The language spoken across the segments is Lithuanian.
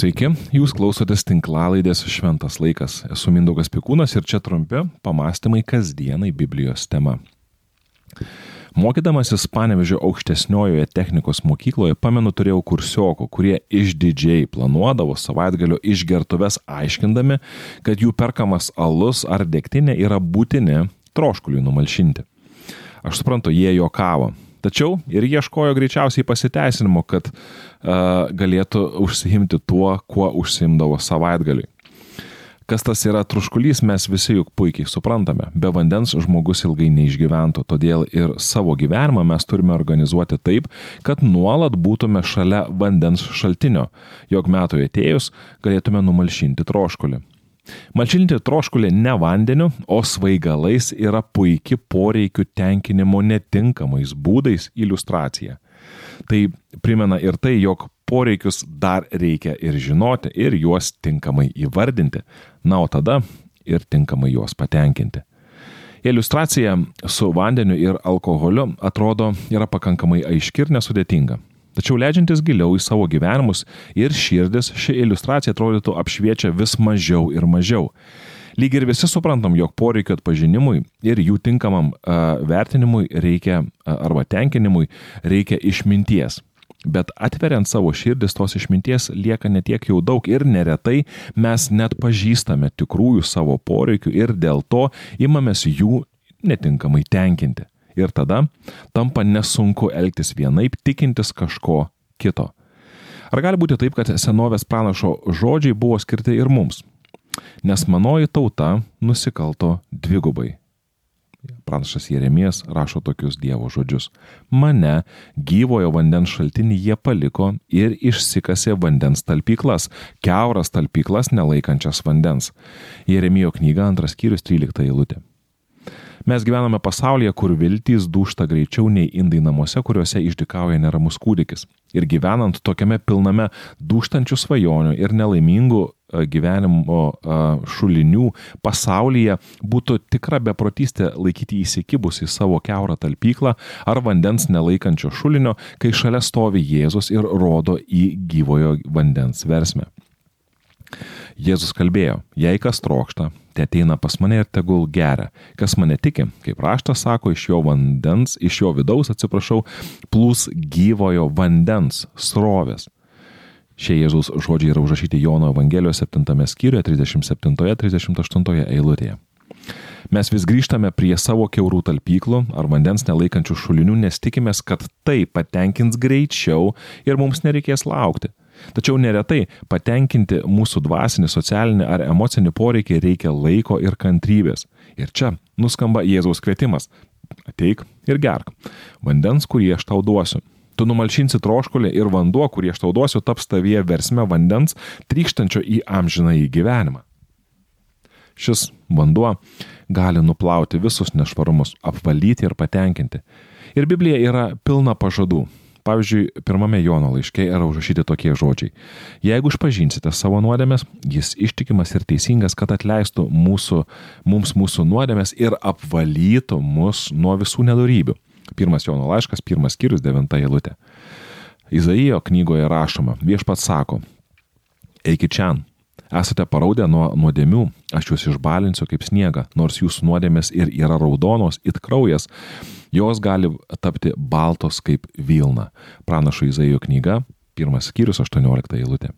Sveiki, jūs klausotės tinklalaidės Šventas laikas. Esu Mindaugas Pikūnas ir čia trumpi pamastymai kasdienai Biblijos tema. Mokydamasis Panevežio aukštesniojoje technikos mokykloje, pamenu, turėjau kursiokų, kurie išdidžiai planuodavo savaitgalio išgertuves aiškindami, kad jų perkamas alus ar degtinė yra būtini troškuliui numalšinti. Aš suprantu, jie juokavo, Tačiau ir ieškojo greičiausiai pasiteisinimo, kad uh, galėtų užsiimti tuo, kuo užsiimdavo savaitgaliui. Kas tas yra truškulys, mes visi juk puikiai suprantame. Be vandens žmogus ilgai neišgyventų, todėl ir savo gyvenimą mes turime organizuoti taip, kad nuolat būtume šalia vandens šaltinio, jog metų atėjus galėtume numalšinti troškulį. Malšinti troškulį ne vandeniu, o svaigalais yra puikia poreikių tenkinimo netinkamais būdais iliustracija. Tai primena ir tai, jog poreikius dar reikia ir žinoti, ir juos tinkamai įvardinti, na o tada ir tinkamai juos patenkinti. Iliustracija su vandeniu ir alkoholiu atrodo yra pakankamai aiški ir nesudėtinga. Tačiau leidžiantis giliau į savo gyvenimus ir širdis, ši iliustracija atrodytų apšviečia vis mažiau ir mažiau. Lyg ir visi suprantam, jog poreikio atpažinimui ir jų tinkamam uh, vertinimui reikia, uh, arba tenkinimui reikia išminties. Bet atveriant savo širdis, tos išminties lieka netiek jau daug ir neretai mes net pažįstame tikrųjų savo poreikių ir dėl to imamės jų netinkamai tenkinti ir tada tampa nesunku elgtis vienaip, tikintis kažko kito. Ar gali būti taip, kad senovės pranašo žodžiai buvo skirti ir mums? Nes manoji tauta nusikalto dvigubai. Pranašas Jeremijas rašo tokius Dievo žodžius. Mane gyvojo vandens šaltinį jie paliko ir išsikasė vandens talpyklas, keuras talpyklas nelaikančias vandens. Jeremijo knyga antras skyrius 13 eilutė. Mes gyvename pasaulyje, kur viltys dūšta greičiau nei indai namuose, kuriuose išdikauja neramus kūdikis. Ir gyvenant tokiame pilname dūštančių svajonių ir nelaimingų e, gyvenimo e, šulinių pasaulyje būtų tikra beprotystė laikyti įsikibus į savo keurą talpyklą ar vandens nelaikančio šulinio, kai šalia stovi Jėzus ir rodo į gyvojo vandens versmę. Jėzus kalbėjo, jei kas trokšta, te ateina pas mane ir tegul geria. Kas mane tiki, kaip raštas sako, iš jo vandens, iš jo vidaus, atsiprašau, plūs gyvojo vandens srovės. Šie Jėzus žodžiai yra užrašyti Jono Evangelijos 7 skyriuje 37-38 eilutėje. Mes vis grįžtame prie savo keurų talpyklų ar vandens nelaikančių šulinių, nes tikimės, kad tai patenkins greičiau ir mums nereikės laukti. Tačiau neretai patenkinti mūsų dvasinį, socialinį ar emocinį poreikį reikia laiko ir kantrybės. Ir čia nuskamba Jėzaus kvietimas - ateik ir gerk. Vandens, kurį aš tau duosiu. Tu numalšinsi troškulį ir vanduo, kurį aš tau duosiu, taps tavyje versme vandens, trykštančio į amžiną į gyvenimą. Šis vanduo gali nuplauti visus nešvarumus, apvalyti ir patenkinti. Ir Biblija yra pilna pažadų. Pavyzdžiui, pirmame Jono laiške yra užrašyti tokie žodžiai. Jeigu išpažinsite savo nuodėmės, jis ištikimas ir teisingas, kad atleistų mūsų, mums mūsų nuodėmės ir apvalytų mus nuo visų nedarybių. Pirmas Jono laiškas, pirmas skyrius, devinta eilutė. Izaijo knygoje rašoma, viešpats sako, eikit čia, esate paraudę nuo nuodėmių, aš jūs išbalinsiu kaip sniegą, nors jūsų nuodėmės ir yra raudonos, it kraujas, jos gali tapti baltos kaip Vilna. Pranašo Izaijo knyga, pirmas skyrius, 18 eilutė.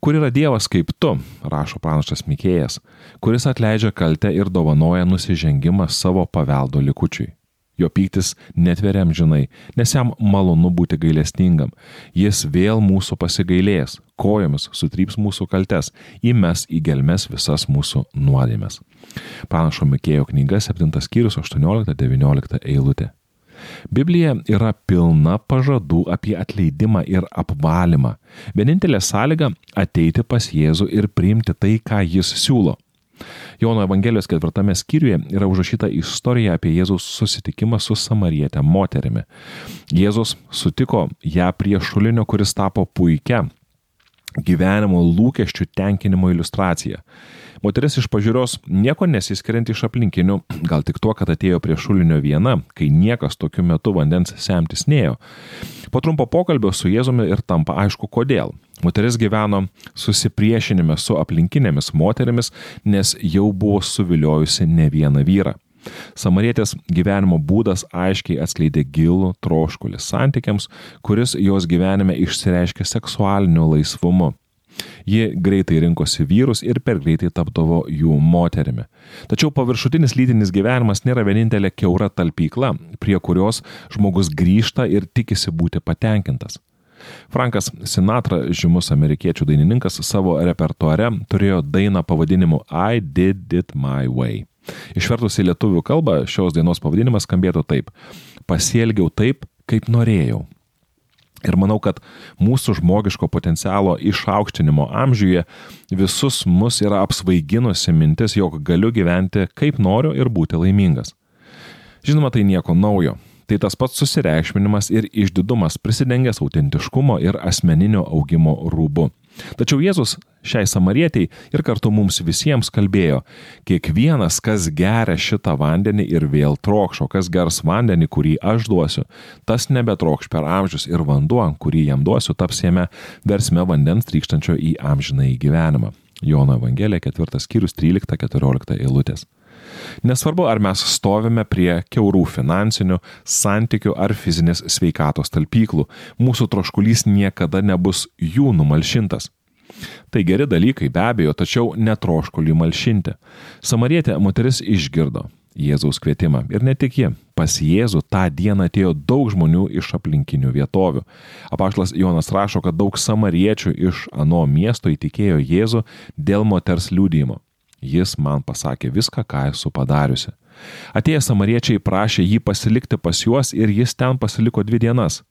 Kur yra Dievas kaip tu, rašo pranašas Mikėjas, kuris atleidžia kaltę ir dovanoja nusižengimą savo paveldo likučiui. Jo pyktis netveria amžinai, nes jam malonu būti gailestingam. Jis vėl mūsų pasigailės, kojomis sutryps mūsų kaltes, įmes į gelmes visas mūsų nuodėmės. Panašo Mikėjo knyga 7 skyrius 18-19 eilutė. Biblija yra pilna pažadų apie atleidimą ir apvalymą. Vienintelė sąlyga - ateiti pas Jėzų ir priimti tai, ką jis siūlo. Jono Evangelijos ketvirtame skyriuje yra užrašyta istorija apie Jėzaus susitikimą su samarietė moterimi. Jėzus sutiko ją prie šulinio, kuris tapo puikia gyvenimo lūkesčių tenkinimo iliustracija. Moteris iš pažiūros nieko nesiskirianti iš aplinkinių, gal tik tuo, kad atėjo prie šulinio viena, kai niekas tokiu metu vandens semtis neėjo. Po trumpo pokalbio su Jėzumi ir tampa aišku kodėl. Moteris gyveno susipriešinime su aplinkinėmis moterimis, nes jau buvo suviliojusi ne vieną vyrą. Samarietės gyvenimo būdas aiškiai atskleidė gilų troškulį santykiams, kuris jos gyvenime išsireiškė seksualiniu laisvumu. Ji greitai rinkosi vyrus ir per greitai tapdavo jų moterimi. Tačiau paviršutinis lytinis gyvenimas nėra vienintelė keura talpykla, prie kurios žmogus grįžta ir tikisi būti patenkintas. Frankas Sinatra, žymus amerikiečių dainininkas, savo repertuare turėjo dainą pavadinimu I Did It My Way. Išvertus į lietuvių kalbą šios dainos pavadinimas skambėtų taip - pasielgiau taip, kaip norėjau. Ir manau, kad mūsų žmogiško potencialo išaukštinimo amžiuje visus mus yra apsvaiginusi mintis, jog galiu gyventi kaip noriu ir būti laimingas. Žinoma, tai nieko naujo. Tai tas pats susireikšminimas ir išdidumas prisidengęs autentiškumo ir asmeninio augimo rūbu. Tačiau Jėzus šiai samarietiai ir kartu mums visiems kalbėjo, kiekvienas, kas geria šitą vandenį ir vėl trokšo, kas gers vandenį, kurį aš duosiu, tas nebetrokš per amžius ir vanduo, kurį jam duosiu, taps jame versme vandens trykštančio į amžiną į gyvenimą. Jono Evangelija 4 skyrius 13-14 eilutės. Nesvarbu, ar mes stovime prie keurų finansinių, santykių ar fizinės sveikatos talpyklų, mūsų troškulys niekada nebus jų numalšintas. Tai geri dalykai be abejo, tačiau netroškulį malšinti. Samarietė moteris išgirdo Jėzaus kvietimą. Ir ne tik ji. Pas Jėzų tą dieną atėjo daug žmonių iš aplinkinių vietovių. Apaštlas Jonas rašo, kad daug samariečių iš ano miesto įtikėjo Jėzų dėl moters liūdėjimo. Jis man pasakė viską, ką esu padariusi. Atėję samariečiai prašė jį pasilikti pas juos ir jis ten pasiliko dvi dienas.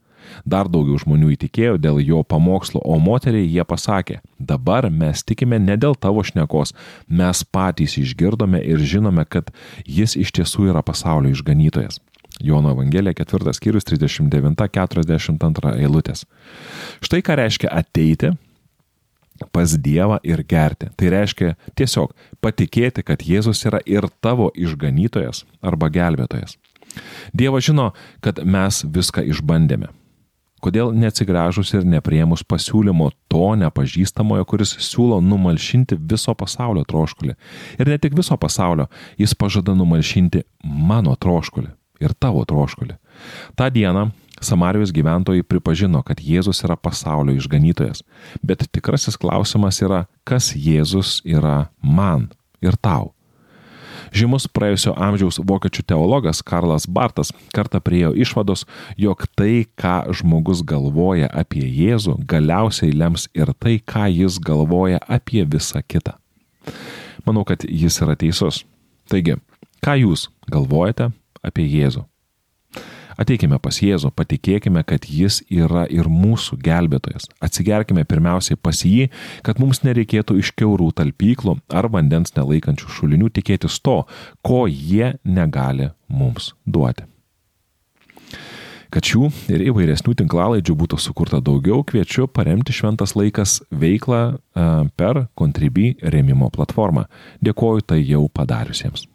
Dar daugiau žmonių įtikėjo dėl jo pamokslo, o moteriai jie pasakė, dabar mes tikime ne dėl tavo šnekos, mes patys išgirdome ir žinome, kad jis iš tiesų yra pasaulio išganytojas. Jono Evangelija 4 skyrius 39-42 eilutės. Štai ką reiškia ateiti pas Dievą ir gerti. Tai reiškia tiesiog patikėti, kad Jėzus yra ir tavo išganytojas arba gelbėtojas. Dievas žino, kad mes viską išbandėme. Kodėl neatsigręžus ir nepriemus pasiūlymo to nepažįstamojo, kuris siūlo numalšinti viso pasaulio troškulį. Ir ne tik viso pasaulio, jis pažada numalšinti mano troškulį ir tavo troškulį. Ta diena Samarijos gyventojai pripažino, kad Jėzus yra pasaulio išganytojas. Bet tikrasis klausimas yra, kas Jėzus yra man ir tau. Žymus praėjusio amžiaus vokiečių teologas Karlas Bartas kartą priejo išvados, jog tai, ką žmogus galvoja apie Jėzų, galiausiai lems ir tai, ką jis galvoja apie visą kitą. Manau, kad jis yra teisus. Taigi, ką jūs galvojate apie Jėzų? Ateikime pas Jėzų, patikėkime, kad Jis yra ir mūsų gelbėtojas. Atsigerkime pirmiausiai pas jį, kad mums nereikėtų iš keurų talpyklų ar vandens nelaikančių šulinių tikėtis to, ko jie negali mums duoti. Kad šių ir įvairesnių tinklalaidžių būtų sukurta daugiau, kviečiu paremti Šventas laikas veiklą per Contribui remimo platformą. Dėkoju tai jau padariusiems.